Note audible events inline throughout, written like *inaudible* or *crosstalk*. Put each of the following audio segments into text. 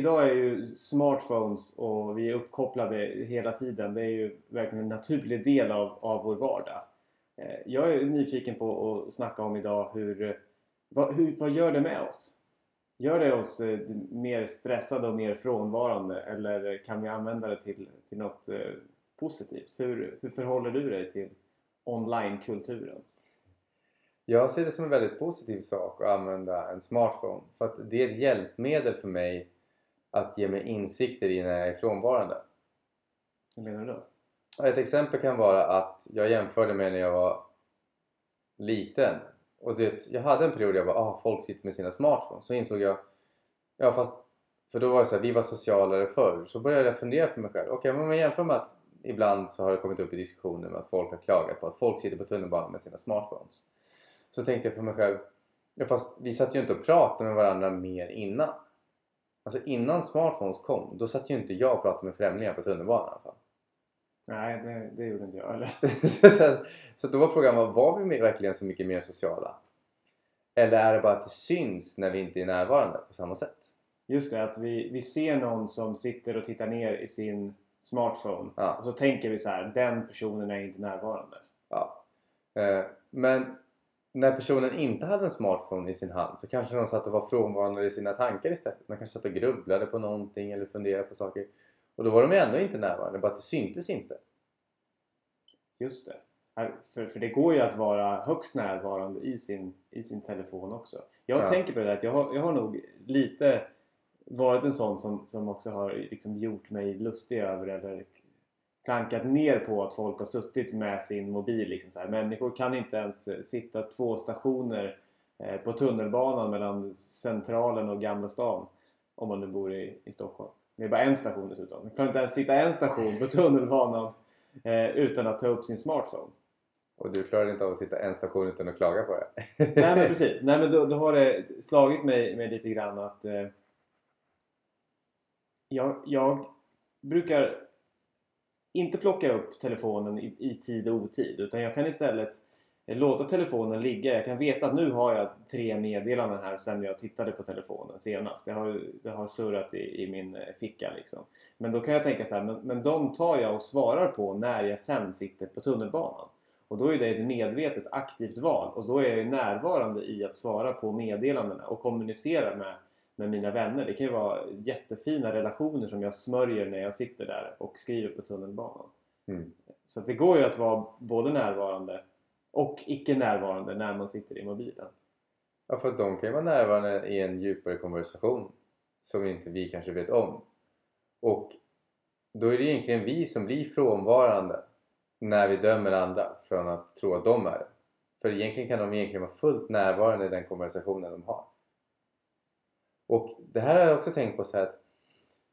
idag är ju smartphones och vi är uppkopplade hela tiden. Det är ju verkligen en naturlig del av, av vår vardag. Eh, jag är nyfiken på att snacka om idag hur vad, hur, vad gör det med oss? Gör det oss eh, mer stressade och mer frånvarande eller kan vi använda det till, till något eh, positivt? Hur, hur förhåller du dig till onlinekulturen? Jag ser det som en väldigt positiv sak att använda en smartphone för att det är ett hjälpmedel för mig att ge mig insikter i när jag är frånvarande. Hur menar du då? Ett exempel kan vara att jag jämförde med när jag var liten. Och det, jag hade en period där jag bara ah, folk sitter med sina smartphones. Så insåg jag ja fast för då var det så här, vi var socialare förr. Så började jag fundera för mig själv. Okej okay, men om man jämför med att ibland så har det kommit upp i diskussioner med att folk har klagat på att folk sitter på tunnelbanan med sina smartphones. Så tänkte jag för mig själv ja fast vi satt ju inte och pratade med varandra mer innan alltså innan smartphones kom då satt ju inte jag och pratade med främlingar på tunnelbanan i alla fall Nej, det, det gjorde inte jag heller. *laughs* så, så då var frågan, var vi verkligen så mycket mer sociala? Eller är det bara att det syns när vi inte är närvarande på samma sätt? Just det, att vi, vi ser någon som sitter och tittar ner i sin smartphone ja. och så tänker vi så här, den personen är inte närvarande. Ja. Eh, men när personen inte hade en smartphone i sin hand så kanske de satt och var frånvarande i sina tankar istället. Man kanske satt och grubblade på någonting eller funderade på saker. Och då var de ändå inte närvarande, bara att det syntes inte. Just det. För, för det går ju att vara högst närvarande i sin, i sin telefon också. Jag ja. tänker på det där att jag har, jag har nog lite varit en sån som, som också har liksom gjort mig lustig över eller klankat ner på att folk har suttit med sin mobil. Liksom så här. Människor kan inte ens sitta två stationer eh, på tunnelbanan mellan Centralen och Gamla stan om man nu bor i, i Stockholm. Det är bara en station dessutom. Man kan inte ens sitta en station på tunnelbanan eh, utan att ta upp sin smartphone. Och du klarar inte av att sitta en station utan att klaga på det? Nej men precis. *laughs* Nej men då, då har det slagit mig, mig lite grann att eh, jag, jag brukar inte plocka upp telefonen i, i tid och otid utan jag kan istället låta telefonen ligga. Jag kan veta att nu har jag tre meddelanden här sen jag tittade på telefonen senast. Det har, det har surrat i, i min eh, ficka liksom. Men då kan jag tänka så här, men, men de tar jag och svarar på när jag sen sitter på tunnelbanan. Och då är det ett medvetet aktivt val och då är jag närvarande i att svara på meddelandena och kommunicera med, med mina vänner. Det kan ju vara jättefina relationer som jag smörjer när jag sitter där och skriver på tunnelbanan. Mm. Så det går ju att vara både närvarande och icke närvarande när man sitter i mobilen. Ja, för de kan ju vara närvarande i en djupare konversation som inte vi kanske vet om. Och då är det egentligen vi som blir frånvarande när vi dömer andra från att tro att de är det. För egentligen kan de egentligen vara fullt närvarande i den konversationen de har. Och det här har jag också tänkt på så att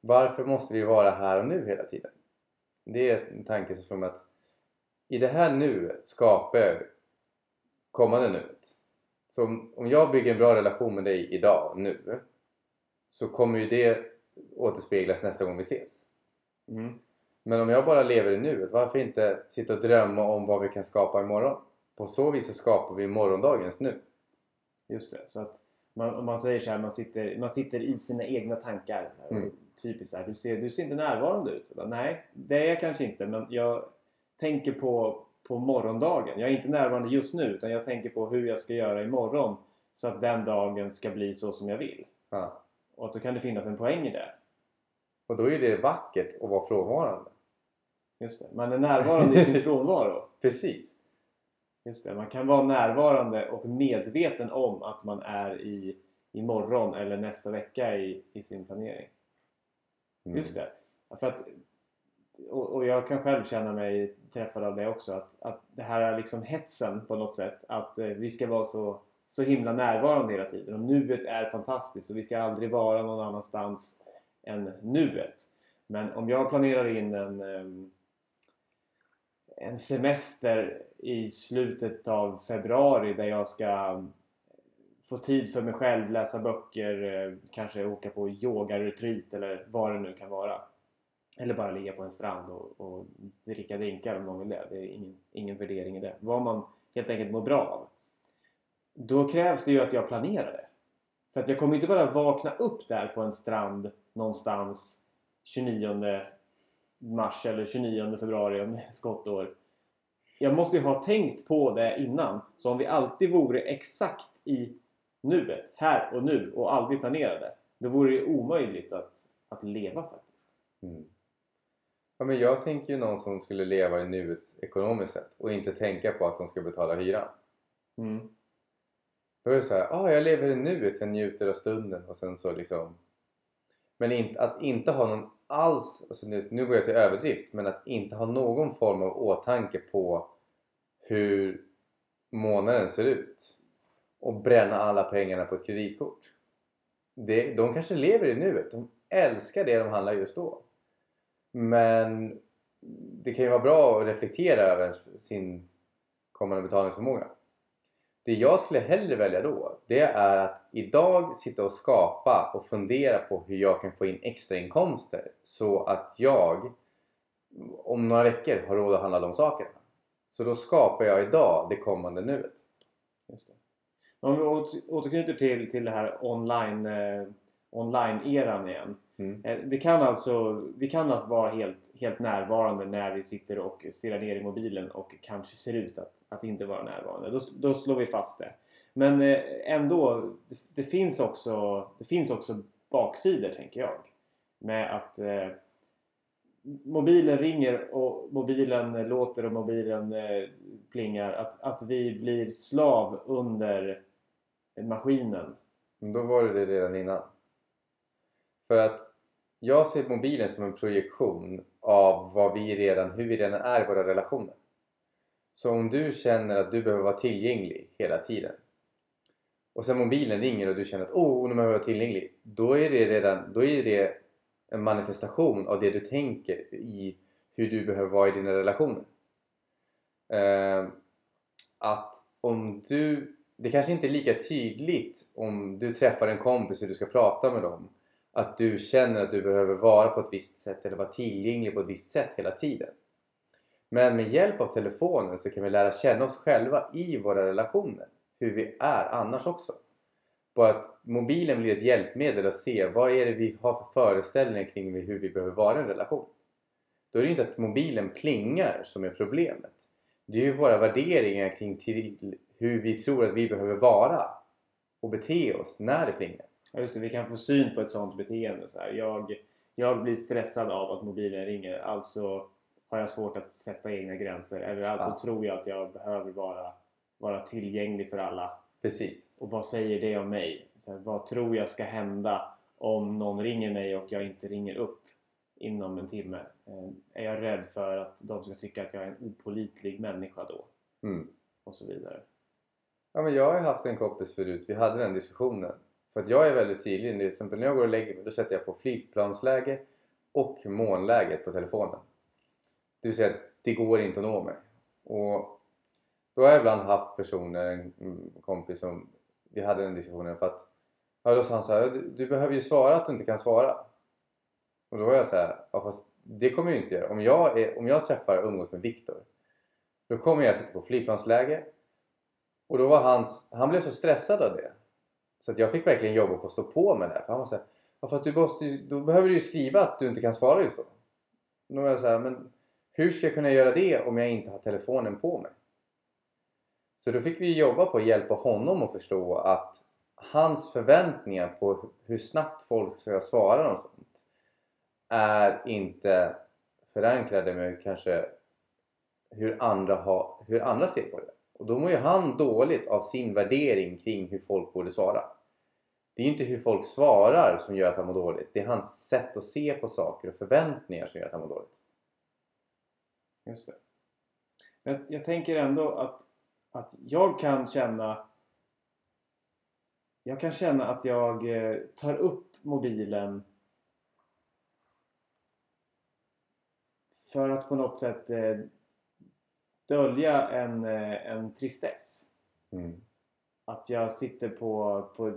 varför måste vi vara här och nu hela tiden? Det är en tanke som slår mig att i det här nuet skapar jag kommande nuet. Så om, jag bygger en bra relation med dig idag, nu, så kommer ju det återspeglas nästa gång vi ses. Mm. Men om jag bara lever i nuet, varför inte sitta och drömma om vad vi kan skapa imorgon? På så vis så skapar vi morgondagens nu. Just det, så att man, om man säger så här, man sitter, man sitter i sina egna tankar. Mm. Typiskt så här, du ser, du ser inte närvarande ut. Bara, Nej, det är jag kanske inte, men jag tänker på, på morgondagen. Jag är inte närvarande just nu utan jag tänker på hur jag ska göra imorgon så att den dagen ska bli så som jag vill. Ja. Och då kan det finnas en poäng i det. Och då är det vackert att vara frånvarande. Just det, man är närvarande i sin *laughs* frånvaro. Precis. Just det, man kan vara närvarande och medveten om att man är i imorgon eller nästa vecka i, i sin planering. Mm. Just det. För att och, och, jag kan själv känna mig träffad av det också att, att det här är liksom hetsen på något sätt att eh, vi ska vara så, så himla närvarande hela tiden och nuet är fantastiskt och vi ska aldrig vara någon annanstans än nuet men om jag planerar in en um, en semester i slutet av februari där jag ska mm, få tid för mig själv, läsa böcker, eh, kanske åka på yogaretreat eller vad det nu kan vara eller bara ligga på en strand och, och dricka drinkar om någon vill det. Det är ingen, ingen värdering i det. Vad man helt enkelt mår bra av. Då krävs det ju att jag planerar det. För att jag kommer inte bara vakna upp där på en strand någonstans 29 mars eller 29 februari om det *laughs* är skottår. Jag måste ju ha tänkt på det innan. Så om vi alltid vore exakt i nuet, här och nu och aldrig planerade. Då vore det omöjligt att, att leva faktiskt. Mm. Ja, men jag tänker ju någon som skulle leva i nuet ekonomiskt sett och inte tänka på att de ska betala hyran. Mm. Då är det så här, ah, jag lever i nuet, jag njuter av stunden och sen så liksom men att inte ha någon alls, alltså nu, nu går jag till överdrift, men att inte ha någon form av åtanke på hur månaden ser ut och bränna alla pengarna på ett kreditkort. Det, de kanske lever i nuet, de älskar det de handlar just då. Men det kan ju vara bra att reflektera över sin kommande betalningsförmåga. Det jag skulle hellre välja då, det är att idag sitta och skapa och fundera på hur jag kan få in extrainkomster så att jag om några veckor har råd att handla de sakerna. Så då skapar jag idag det kommande nuet. Just det. Om vi återknyter till, till det här online, eh, online-eran igen. Mm. Eh, det kan alltså, vi kan alltså vara helt, helt närvarande när vi sitter och stirrar ner i mobilen och kanske ser ut att, att inte vara närvarande. Då, då slår vi fast det. Men eh, ändå, det, det, finns också, det finns också baksidor tänker jag. Med att eh, mobilen ringer och mobilen låter och mobilen eh, plingar. Att, att vi blir slav under maskinen. Då var det det redan innan. För att jag ser mobilen som en projektion av vad vi redan, hur vi redan är i våra relationer. Så om du känner att du behöver vara tillgänglig hela tiden och sen mobilen ringer och du känner att oh, nu behöver jag vara tillgänglig. Då är det redan då är det en manifestation av det du tänker i hur du behöver vara i dina relationer. Eh, att om du det kanske inte är lika tydligt om du träffar en kompis och du ska prata med dem att du känner att du behöver vara på ett visst sätt eller vara tillgänglig på ett visst sätt hela tiden. Men med hjälp av telefonen så kan vi lära känna oss själva i våra relationer. Hur vi är annars också. Bara att mobilen blir ett hjälpmedel att se vad är det vi har för föreställningar kring hur vi behöver vara i en relation. Då är det inte att mobilen plingar som är problemet. Det är ju våra värderingar kring hur vi tror att vi behöver vara och bete oss när det plingar. Ja, just det, vi kan få syn på ett sådant beteende. Så här. Jag, jag blir stressad av att mobilen ringer, alltså har jag svårt att sätta egna gränser. Eller alltså ja. tror jag att jag behöver vara, vara tillgänglig för alla. Precis. Och vad säger det om mig? Så här, vad tror jag ska hända om någon ringer mig och jag inte ringer upp inom en timme? Eh, är jag rädd för att de ska tycka att jag är en opolitlig människa då? Mm. Och så vidare. Ja, men jag har haft en kompis förut, vi hade den diskussionen. För att jag är väldigt tydlig, till exempel när jag går och lägger mig då sätter jag på flygplansläge och månläget på telefonen. Det vill säga det går inte att nå mig. Och då har jag ibland haft personer, en kompis som vi hade den diskussionen för att ja, då sa han så här, du, du, behöver ju svara att du inte kan svara. Och då var jag så här, ja fast det kommer jag inte göra. Om jag, är, om jag träffar och umgås med Viktor då kommer jag sätta på flygplansläge och då var hans, han blev så stressad av det så att jag fick verkligen jobba på att stå på med det. För han var såhär, ja, fast du måste, då behöver du ju skriva att du inte kan svara just då. Då var jag så här, men hur ska jag kunna göra det om jag inte har telefonen på mig? Så då fick vi jobba på att hjälpa honom att förstå att hans förväntningar på hur snabbt folk ska svara och sånt är inte förankrade med kanske hur andra, har, hur andra ser på det. Och då mår ju han dåligt av sin värdering kring hur folk borde svara. Det är ju inte hur folk svarar som gör att han mår dåligt. Det är hans sätt att se på saker och förväntningar som gör att han mår dåligt. Just det. Jag, jag tänker ändå att, att jag kan känna jag kan känna att jag eh, tar upp mobilen för att på något sätt eh, dölja en, eh, en tristess. Mm. Att jag sitter på, på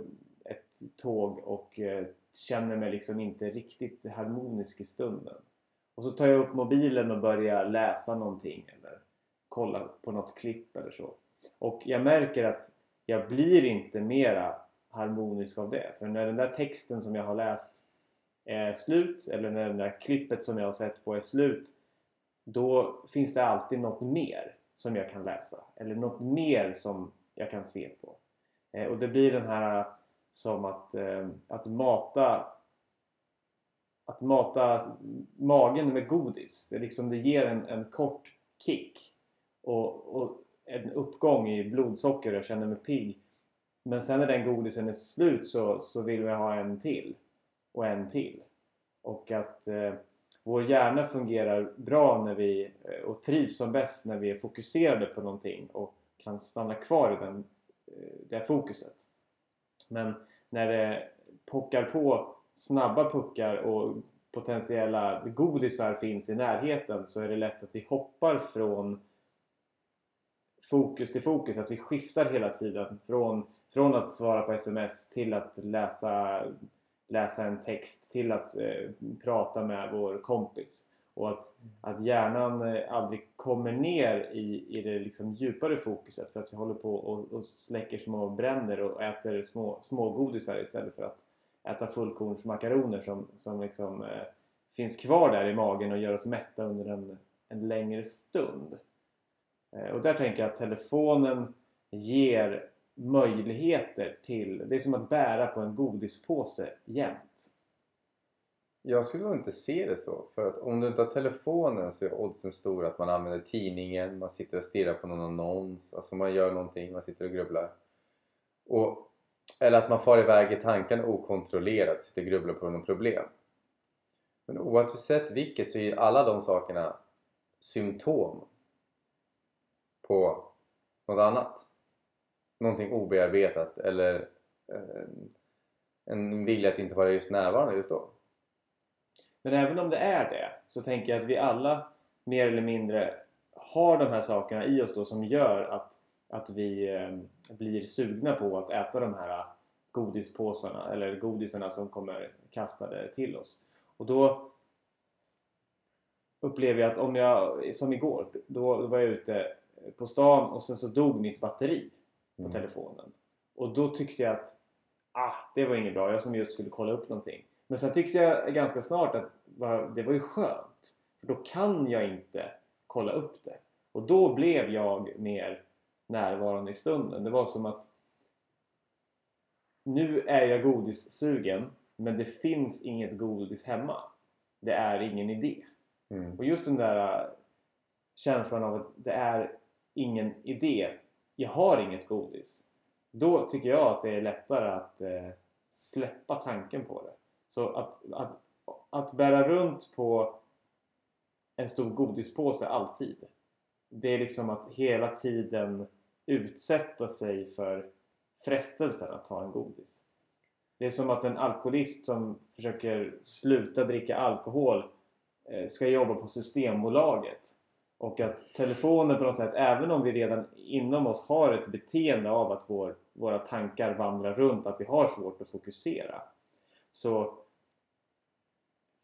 ett tåg och eh, känner mig liksom inte riktigt harmonisk i stunden. Och så tar jag upp mobilen och börjar läsa någonting eller kolla på något klipp eller så. Och jag märker att jag blir inte mera harmonisk av det. För när den där texten som jag har läst är slut eller när det där klippet som jag har sett på är slut då finns det alltid något mer som jag kan läsa eller något mer som jag kan se på. Eh, och det blir den här eh, som att, eh, att mata att mata magen med godis. Det, liksom, det ger en, en kort kick och, och en uppgång i blodsocker och jag känner mig pigg. Men sen när den godisen är slut så, så vill vi ha en till och en till. Och att eh, vår hjärna fungerar bra när vi, eh, och trivs som bäst när vi är fokuserade på någonting och kan stanna kvar i den, eh, det fokuset. Men när det pockar på snabba puckar och potentiella godisar finns i närheten så är det lätt att vi hoppar från fokus till fokus, att vi skiftar hela tiden från, från att svara på sms till att läsa, läsa en text till att eh, prata med vår kompis. Och att, att hjärnan eh, aldrig kommer ner i, i det liksom djupare fokuset för att vi håller på och, och släcker små bränder och äter små, små godisar istället för att äta fullkornsmakaroner som, som liksom, eh, finns kvar där i magen och gör oss mätta under en, en längre stund. Eh, och där tänker jag att telefonen ger möjligheter till... Det är som att bära på en godispåse jämt. Jag skulle nog inte se det så. För att om du inte har telefonen så är oddsen stora att man använder tidningen, man sitter och stirrar på någon annons, alltså man gör någonting, man sitter och grubblar. Och, eller att man far iväg i tanken okontrollerat, sitter och grubblar på något problem. Men oavsett vilket så är alla de sakerna symptom på något annat. Någonting obearbetat eller eh, en vilja att inte vara just närvarande just då. Men även om det är det så tänker jag att vi alla mer eller mindre har de här sakerna i oss då som gör att, att vi eh, blir sugna på att äta de här godispåsarna eller godisarna som kommer kastade till oss. Och då upplever jag att om jag, som igår, då var jag ute på stan och sen så dog mitt batteri på mm. telefonen. Och då tyckte jag att ah, det var inget bra, jag som just skulle kolla upp någonting. Men sen tyckte jag ganska snart att det var ju skönt. För då kan jag inte kolla upp det. Och då blev jag mer närvarande i stunden. Det var som att nu är jag godissugen men det finns inget godis hemma. Det är ingen idé. Mm. Och just den där känslan av att det är ingen idé. Jag har inget godis. Då tycker jag att det är lättare att eh, släppa tanken på det. Så att, att, att bära runt på en stor godispåse alltid. Det är liksom att hela tiden utsätta sig för frestelsen att ta en godis. Det är som att en alkoholist som försöker sluta dricka alkohol eh, ska jobba på Systembolaget och att telefonen på något sätt, även om vi redan inom oss har ett beteende av att vår, våra tankar vandrar runt, att vi har svårt att fokusera. Så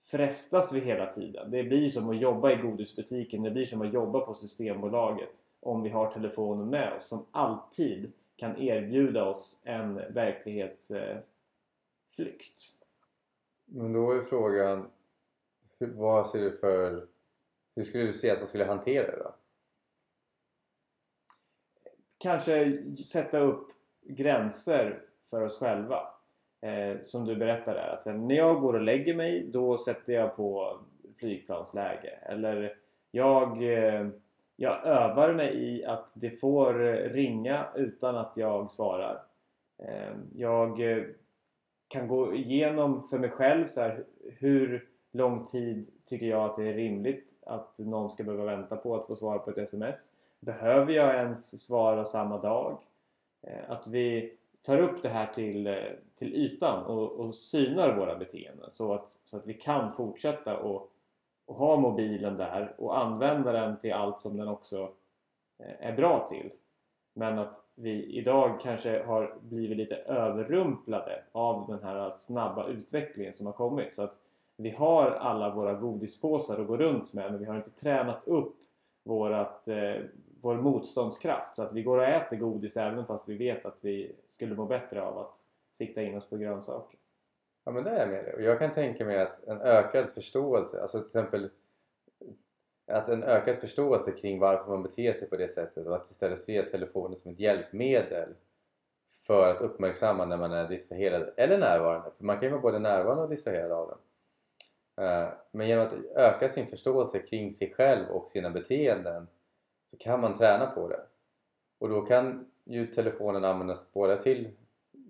frestas vi hela tiden. Det blir som att jobba i godisbutiken, det blir som att jobba på Systembolaget om vi har telefonen med oss som alltid kan erbjuda oss en verklighetsflykt. Men då är frågan, vad ser du för hur skulle du säga att man skulle hantera det då? Kanske sätta upp gränser för oss själva. Eh, som du berättade där. Att sen när jag går och lägger mig då sätter jag på flygplansläge. Eller jag, eh, jag övar mig i att det får ringa utan att jag svarar. Eh, jag eh, kan gå igenom för mig själv så här, hur lång tid tycker jag att det är rimligt att någon ska behöva vänta på att få svar på ett sms. Behöver jag ens svara samma dag? Eh, att vi tar upp det här till, eh, till ytan och, och synar våra beteenden så att, så att vi kan fortsätta och, och ha mobilen där och använda den till allt som den också eh, är bra till. Men att vi idag kanske har blivit lite överrumplade av den här snabba utvecklingen som har kommit. Så att vi har alla våra godispåsar att gå runt med men vi har inte tränat upp vårat, eh, vår motståndskraft så att vi går och äter godis även fast vi vet att vi skulle må bättre av att sikta in oss på grönsaker. Ja men det är jag med dig. Och jag kan tänka mig att en ökad förståelse, alltså till exempel att en ökad förståelse kring varför man beter sig på det sättet och att istället se telefonen som ett hjälpmedel för att uppmärksamma när man är distraherad eller närvarande. För man kan ju vara både närvarande och distraherad av den. Eh, men genom att öka sin förståelse kring sig själv och sina beteenden så kan man träna på det. Och då kan ju telefonen användas både till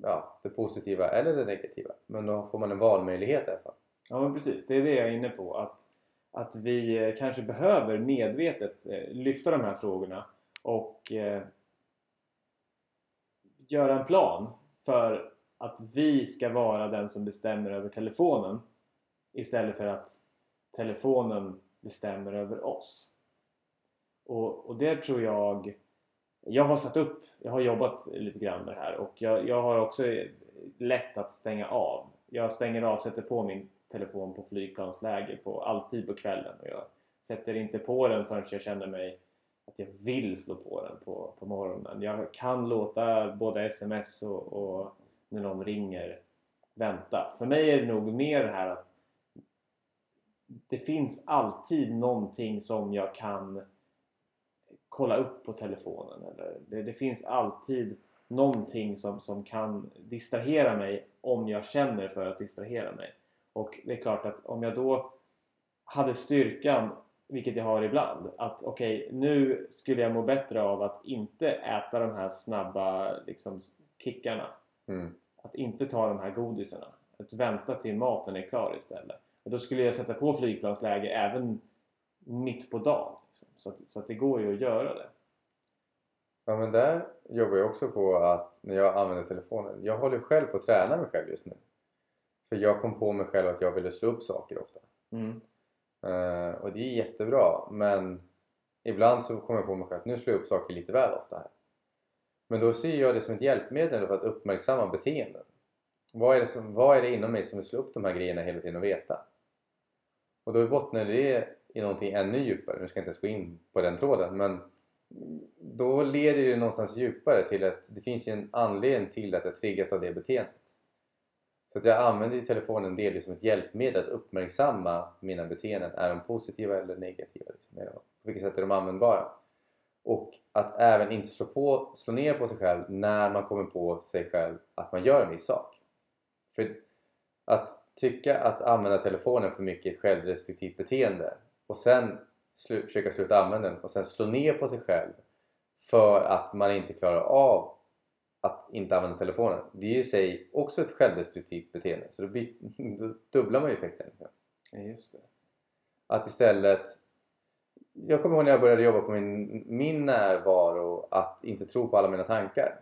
ja, det positiva eller det negativa. Men då får man en valmöjlighet i alla fall. Ja men precis, det är det jag är inne på. Att, att vi eh, kanske behöver medvetet eh, lyfta de här frågorna och eh, göra en plan för att vi ska vara den som bestämmer över telefonen istället för att telefonen bestämmer över oss. Och, och det tror jag jag har satt upp, jag har jobbat lite grann med det här och jag, jag har också lätt att stänga av. Jag stänger av, sätter på min telefon på flygplansläge på, alltid på kvällen och jag sätter inte på den förrän jag känner mig att jag vill slå på den på, på morgonen. Jag kan låta både sms och, och när någon ringer vänta. För mig är det nog mer det här att det finns alltid någonting som jag kan kolla upp på telefonen. Eller det, det, finns alltid någonting som, som kan distrahera mig om jag känner för att distrahera mig. Och det är klart att om jag då hade styrkan, vilket jag har ibland, att okej okay, nu skulle jag må bättre av att inte äta de här snabba liksom, kickarna. Mm. Att inte ta de här godisarna. Att vänta till maten är klar istället. Då skulle jag sätta på flygplansläge även mitt på dagen. Liksom. Så, att, så att det går ju att göra det. Ja men där jobbar jag också på att när jag använder telefonen, jag håller själv på att träna mig själv just nu. För jag kom på mig själv att jag ville slå upp saker ofta. Mm. Uh, och det är jättebra men ibland så kommer jag på mig själv att nu slår jag upp saker lite väl ofta här. Men då ser jag det som ett hjälpmedel för att uppmärksamma beteenden. Vad är, det som, vad är det inom mig som vill slå upp de här grejerna hela tiden och veta? Och då bottnar det i någonting ännu djupare. Nu ska jag inte ens gå in på den tråden men då leder det någonstans djupare till att det finns en anledning till att jag triggas av det beteendet. Så att jag använder telefonen delvis som ett hjälpmedel att uppmärksamma mina beteenden. Är de positiva eller negativa? Liksom. På vilket sätt är de användbara? Och att även inte slå, på, slå ner på sig själv när man kommer på sig själv att man gör en viss sak. För att tycka att använda telefonen för mycket är ett självdestruktivt beteende och sen slu försöka sluta använda den och sen slå ner på sig själv för att man inte klarar av att inte använda telefonen. Det är ju i sig också ett självdestruktivt beteende så då, blir, *laughs* då dubblar man ju effekten. Ja, just det. Att istället jag kommer ihåg när jag började jobba på min, min närvaro att inte tro på alla mina tankar.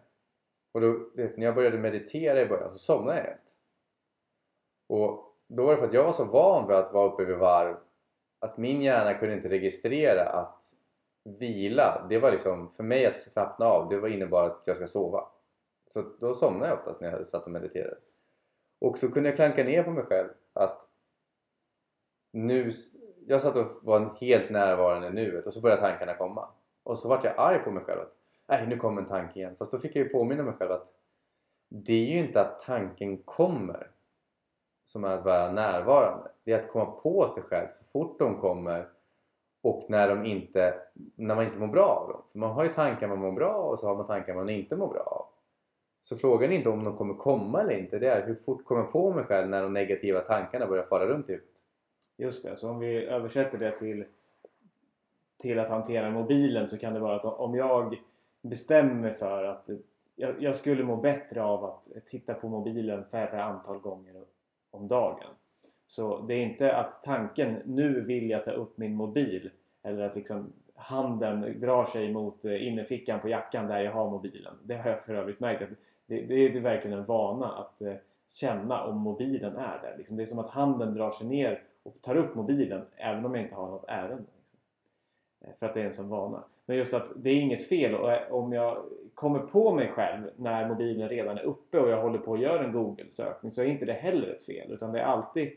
Och då, vet, när jag började meditera i början så somnade jag. Och då var det för att jag var så van vid att vara uppe vid varv att min hjärna kunde inte registrera att vila, det var liksom för mig att slappna av, det var innebar att jag ska sova. Så då somnade jag oftast när jag satt och mediterade. Och så kunde jag klanka ner på mig själv att nu, jag satt och var helt närvarande i nuet och så började tankarna komma. Och så vart jag arg på mig själv att nej nu kom en tanke igen. Fast då fick jag ju påminna mig själv att det är ju inte att tanken kommer som är att vara närvarande. Det är att komma på sig själv så fort de kommer och när, de inte, när man inte mår bra av dem. För man har ju tankar man mår bra av och så har man tankar man inte mår bra av. Så frågan är inte om de kommer komma eller inte, det är hur fort kommer jag på mig själv när de negativa tankarna börjar fara runt i huvudet. Just det, så om vi översätter det till, till att hantera mobilen så kan det vara att om jag bestämmer mig för att jag, jag skulle må bättre av att titta på mobilen färre antal gånger om dagen. Så det är inte att tanken nu vill jag ta upp min mobil eller att liksom handen drar sig mot eh, innerfickan på jackan där jag har mobilen. Det har jag för övrigt märkt att det, det, är, verkligen en vana att eh, känna om mobilen är där. Liksom det är som att handen drar sig ner och tar upp mobilen även om jag inte har något ärende. Eh, för att det är en sån vana. Men just att det är inget fel och om jag kommer på mig själv när mobilen redan är uppe och jag håller på att göra en Google-sökning så är inte det heller ett fel utan det är alltid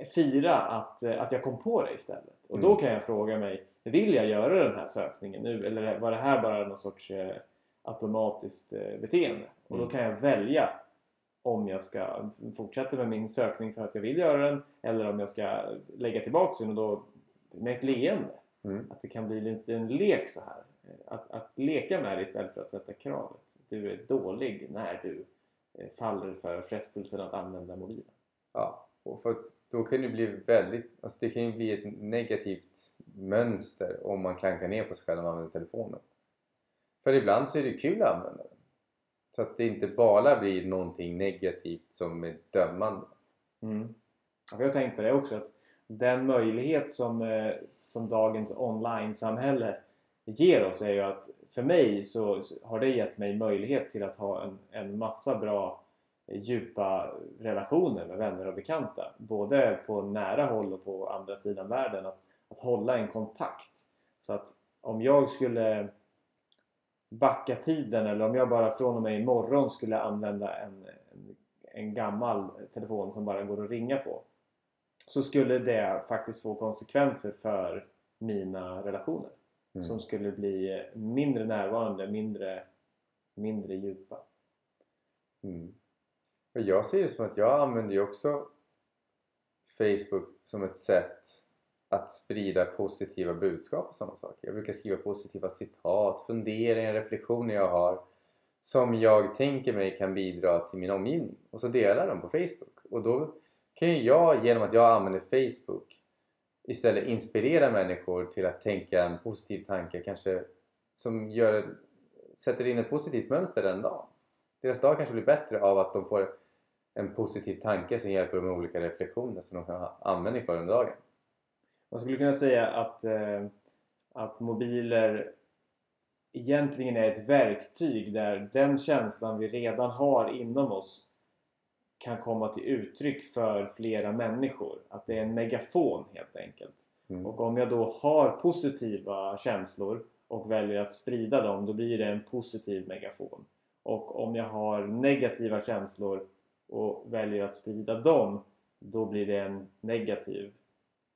eh, fira att, eh, att jag kom på det istället. Och mm. då kan jag fråga mig, vill jag göra den här sökningen nu eller var det här bara någon sorts eh, automatiskt eh, beteende? Och då mm. kan jag välja om jag ska fortsätta med min sökning för att jag vill göra den eller om jag ska lägga tillbaka den och då med ett leende. Mm. Att det kan bli lite en lek så här. Att, att leka med det istället för att sätta kravet. Du är dålig när du eh, faller för frestelsen att använda mobilen. Ja, och för då kan det bli väldigt, alltså det kan ju bli ett negativt mönster om man klankar ner på sig själv när man använder telefonen. För ibland så är det kul att använda den. Så att det inte bara blir någonting negativt som är dömande. Mm. Ja, Jag har tänkt på det också att den möjlighet som, eh, som dagens online-samhälle ger oss är ju att för mig så har det gett mig möjlighet till att ha en, en massa bra eh, djupa relationer med vänner och bekanta. Både på nära håll och på andra sidan världen. Att, att hålla en kontakt. Så att om jag skulle backa tiden eller om jag bara från och med imorgon skulle använda en, en, en gammal telefon som bara går att ringa på så skulle det faktiskt få konsekvenser för mina relationer Mm. som skulle bli mindre närvarande, mindre, mindre djupa. Mm. Och jag ser det som att jag använder ju också Facebook som ett sätt att sprida positiva budskap och sådana saker. Jag brukar skriva positiva citat, funderingar, reflektioner jag har som jag tänker mig kan bidra till min omgivning och så delar jag dem på Facebook och då kan ju jag genom att jag använder Facebook istället inspirera människor till att tänka en positiv tanke kanske som gör, sätter in ett positivt mönster den dagen. Deras dag kanske blir bättre av att de får en positiv tanke som hjälper dem med olika reflektioner som de kan ha användning för under dagen. Man skulle kunna säga att, eh, att mobiler egentligen är ett verktyg där den känslan vi redan har inom oss kan komma till uttryck för flera människor. Att det är en megafon helt enkelt. Mm. Och om jag då har positiva känslor och väljer att sprida dem, då blir det en positiv megafon. Och om jag har negativa känslor och väljer att sprida dem, då blir det en negativ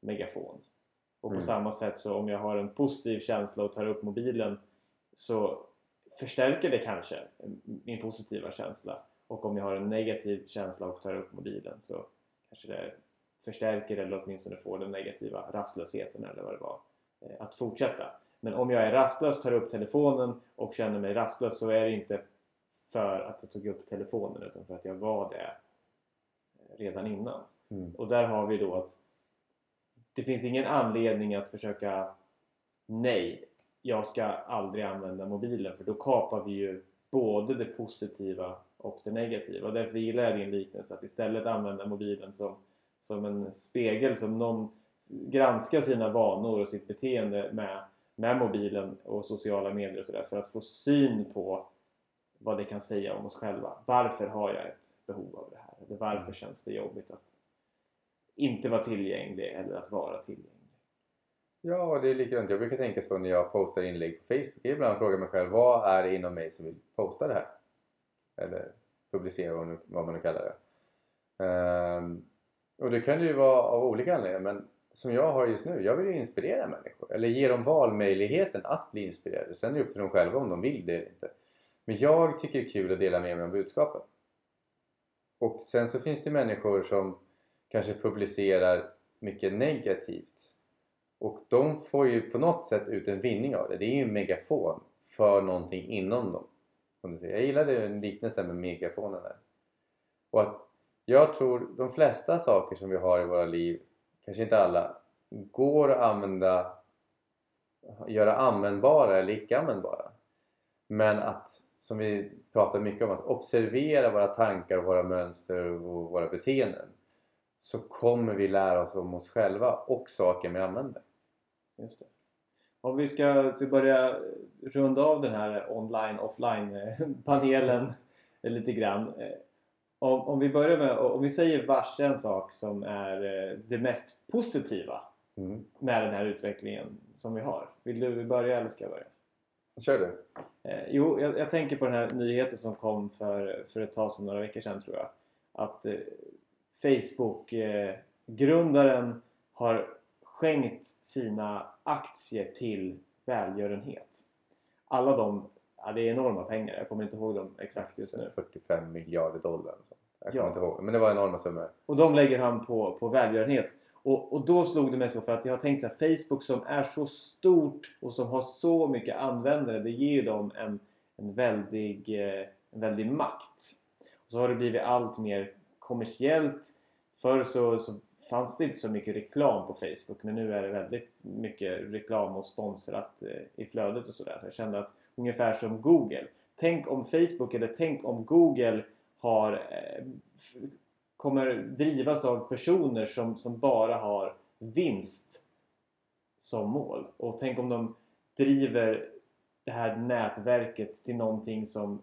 megafon. Och på Mm. samma sätt så om jag har en positiv känsla och tar upp mobilen så förstärker det kanske min positiva känsla. Och om jag har en negativ känsla och tar upp mobilen så kanske det förstärker eller åtminstone får den negativa rastlösheten eller vad det var eh, att fortsätta. Men om jag är rastlös, tar upp telefonen och känner mig rastlös så är det inte för att jag tog upp telefonen utan för att jag var det eh, redan innan. Mm. Och där har vi då att det finns ingen anledning att försöka nej, jag ska aldrig använda mobilen för då kapar vi ju både det positiva och det negativa. Och därför gillar jag din liknelse att istället använda mobilen som, som en spegel som någon granskar sina vanor och sitt beteende med, med mobilen och sociala medier och sådär för att få syn på vad det kan säga om oss själva. Varför har jag ett behov av det här? Eller varför känns det jobbigt att inte vara tillgänglig eller att vara tillgänglig? Ja, det är likadant. Jag brukar tänka så när jag postar inlägg på Facebook. Jag ibland frågar mig själv, vad är det inom mig som vill posta det här? Eller publicera, vad man nu, vad man nu kallar det. Um, och det kan ju vara av olika anledningar, men som jag har just nu, jag vill ju inspirera människor. Eller ge dem valmöjligheten att bli inspirerade. Sen är det upp till dem själva om de vill det eller inte. Men jag tycker det är kul att dela med mig av budskapen. Och sen så finns det människor som kanske publicerar mycket negativt. Och de får ju på något sätt ut en vinning av det. Det är ju en megafon för någonting inom dem. Som du säger. Jag gillade liknelsen med megafonen där. Och att jag tror de flesta saker som vi har i våra liv, kanske inte alla, går att använda, göra användbara eller icke användbara. Men att, som vi pratar mycket om, att observera våra tankar, våra mönster och våra beteenden så kommer vi lära oss om oss själva och saker vi använder. Just det. Om vi ska ska börja runda av den här online offline eh, panelen lite grann. Eh, Om, om vi börjar med, om vi säger vars en sak som är eh, det mest positiva Mm. med den här utvecklingen som vi har. Vill du börja eller ska jag börja? Kör du! Eh, jo, jag, jag tänker på den här nyheten som kom för, för ett tag sedan, några veckor sedan tror jag. Att eh, Facebook-grundaren har skänkt sina aktier till välgörenhet. Alla de, ja det är enorma pengar, jag kommer inte ihåg dem exakt just nu. 45 miljarder dollar. Jag Ja. kommer inte ihåg. Men det var enorma summor. Och de lägger han på, på välgörenhet. Och, och då slog det mig så för att jag har tänkt så här, Facebook som är så stort och som har så mycket användare. Det ger ju dem en, en, väldig, eh, en väldig makt. Och så har det blivit allt mer kommersiellt. Förr så, så fanns det inte så mycket reklam på Facebook men nu är det väldigt mycket reklam och sponsrat eh, i flödet och sådär. Så jag kände att ungefär som Google. Tänk om Facebook eller tänk om Google har eh, kommer drivas av personer som, som bara har vinst som mål. Och tänk om de driver det här nätverket till någonting som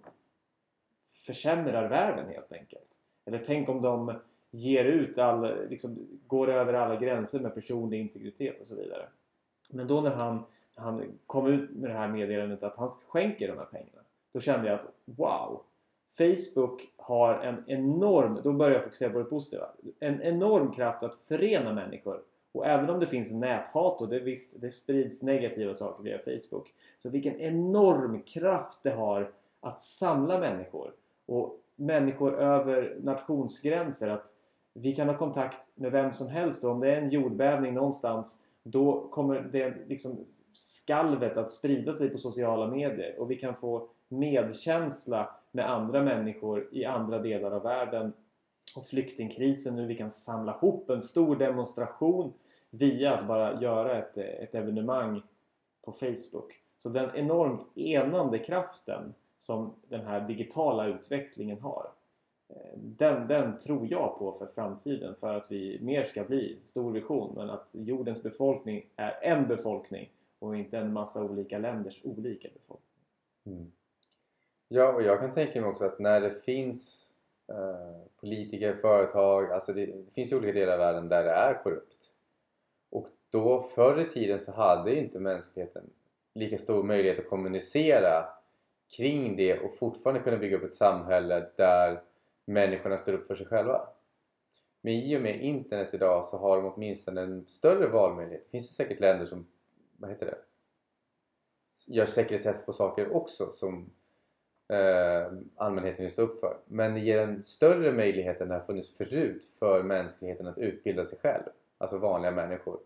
försämrar världen helt enkelt. Eller tänk om de ger ut all, liksom, går över alla gränser med personlig integritet och så vidare. Men då när han, han kom ut med det här meddelandet att han skänker de här pengarna. Då kände jag att wow! Facebook har en enorm, då börjar jag fokusera på det positiva, en enorm kraft att förena människor. Och även om det finns näthat och det, visst, det sprids negativa saker via Facebook. Så vilken enorm kraft det har att samla människor. Och människor över nationsgränser. Att vi kan ha kontakt med vem som helst och om det är en jordbävning någonstans då kommer det liksom skalvet att sprida sig på sociala medier och vi kan få medkänsla med andra människor i andra delar av världen och flyktingkrisen nu vi kan samla ihop en stor demonstration via att bara göra ett, ett evenemang på Facebook. Så den enormt enande kraften som den här digitala utvecklingen har den, den tror jag på för framtiden för att vi mer ska bli stor vision men att jordens befolkning är en befolkning och inte en massa olika länders olika befolkning. Mm. Ja, och jag kan tänka mig också att när det finns eh, politiker, företag, alltså det, det finns ju olika delar av världen där det är korrupt. Och då förr i tiden så hade inte mänskligheten lika stor möjlighet att kommunicera kring det och fortfarande kunna bygga upp ett samhälle där människorna står upp för sig själva. Men i och med internet idag så har de åtminstone en större valmöjlighet. Det finns ju säkert länder som, vad heter det? Gör sekretess på saker också som eh, allmänheten vill stå upp för. Men det ger en större möjlighet än det har funnits förut för mänskligheten att utbilda sig själv, alltså vanliga människor,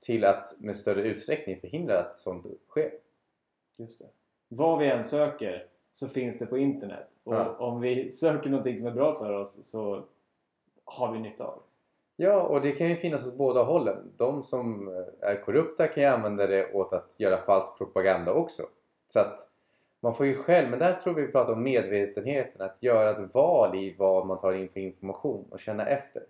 till att med större utsträckning förhindra att sånt sker. Just det. Vad vi än söker så finns det på internet. Och Ja. om vi söker någonting som är bra för oss så har vi nytta av det. Ja, och det kan ju finnas åt båda hållen. De som eh, är korrupta kan ju använda det åt att göra falsk propaganda också. Så att man får ju själv, men där tror vi pratar om medvetenheten, att göra ett val i vad man tar in för information och känna efter.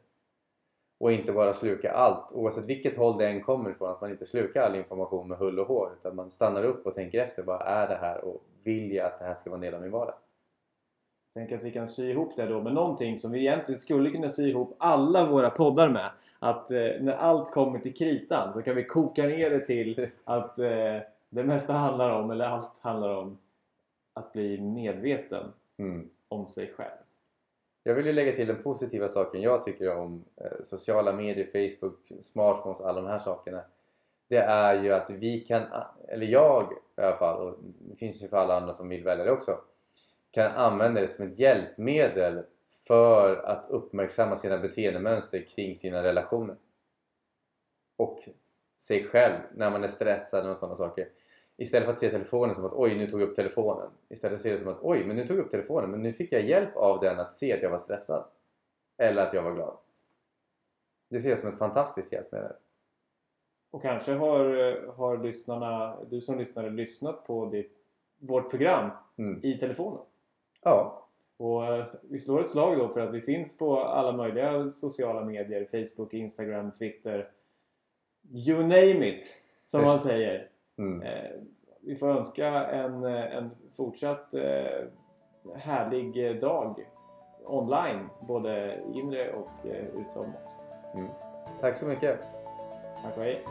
Och inte bara sluka allt, oavsett vilket håll det än kommer ifrån, att man inte slukar all information med hull och hår utan man stannar upp och tänker efter, vad är det här och vill jag att det här ska vara en del av min vardag? Tänk att vi kan sy ihop det då med någonting som vi egentligen skulle kunna sy ihop alla våra poddar med. Att eh, när allt kommer till kritan så kan vi koka ner det till *laughs* att eh, det mesta handlar om, eller allt handlar om, att bli medveten Mm. om sig själv. Jag vill ju lägga till den positiva saken jag tycker om eh, sociala medier, Facebook, smartphones, alla de här sakerna. Det är ju att vi kan, eller jag i alla fall, och det finns ju för alla andra som vill välja det också, kan använda det som ett hjälpmedel för att uppmärksamma sina beteendemönster kring sina relationer. Och sig själv när man är stressad och sådana saker. Istället för att se telefonen som att oj, nu tog jag upp telefonen. Istället se det som att oj, men nu tog jag upp telefonen men nu fick jag hjälp av den att se att jag var stressad. Eller att jag var glad. Det ser jag som ett fantastiskt hjälpmedel. Och kanske har, har lyssnarna, du som lyssnare lyssnat på ditt, vårt program Mm. i telefonen. Ja, Och eh, vi slår ett slag då för att vi finns på alla möjliga sociala medier. Facebook, Instagram, Twitter. You name it! Som man *laughs* säger. Mm. Eh, vi får önska en, eh, en fortsatt eh, härlig dag online. Både inre och eh, utom oss. tack så mycket. Tack och hej!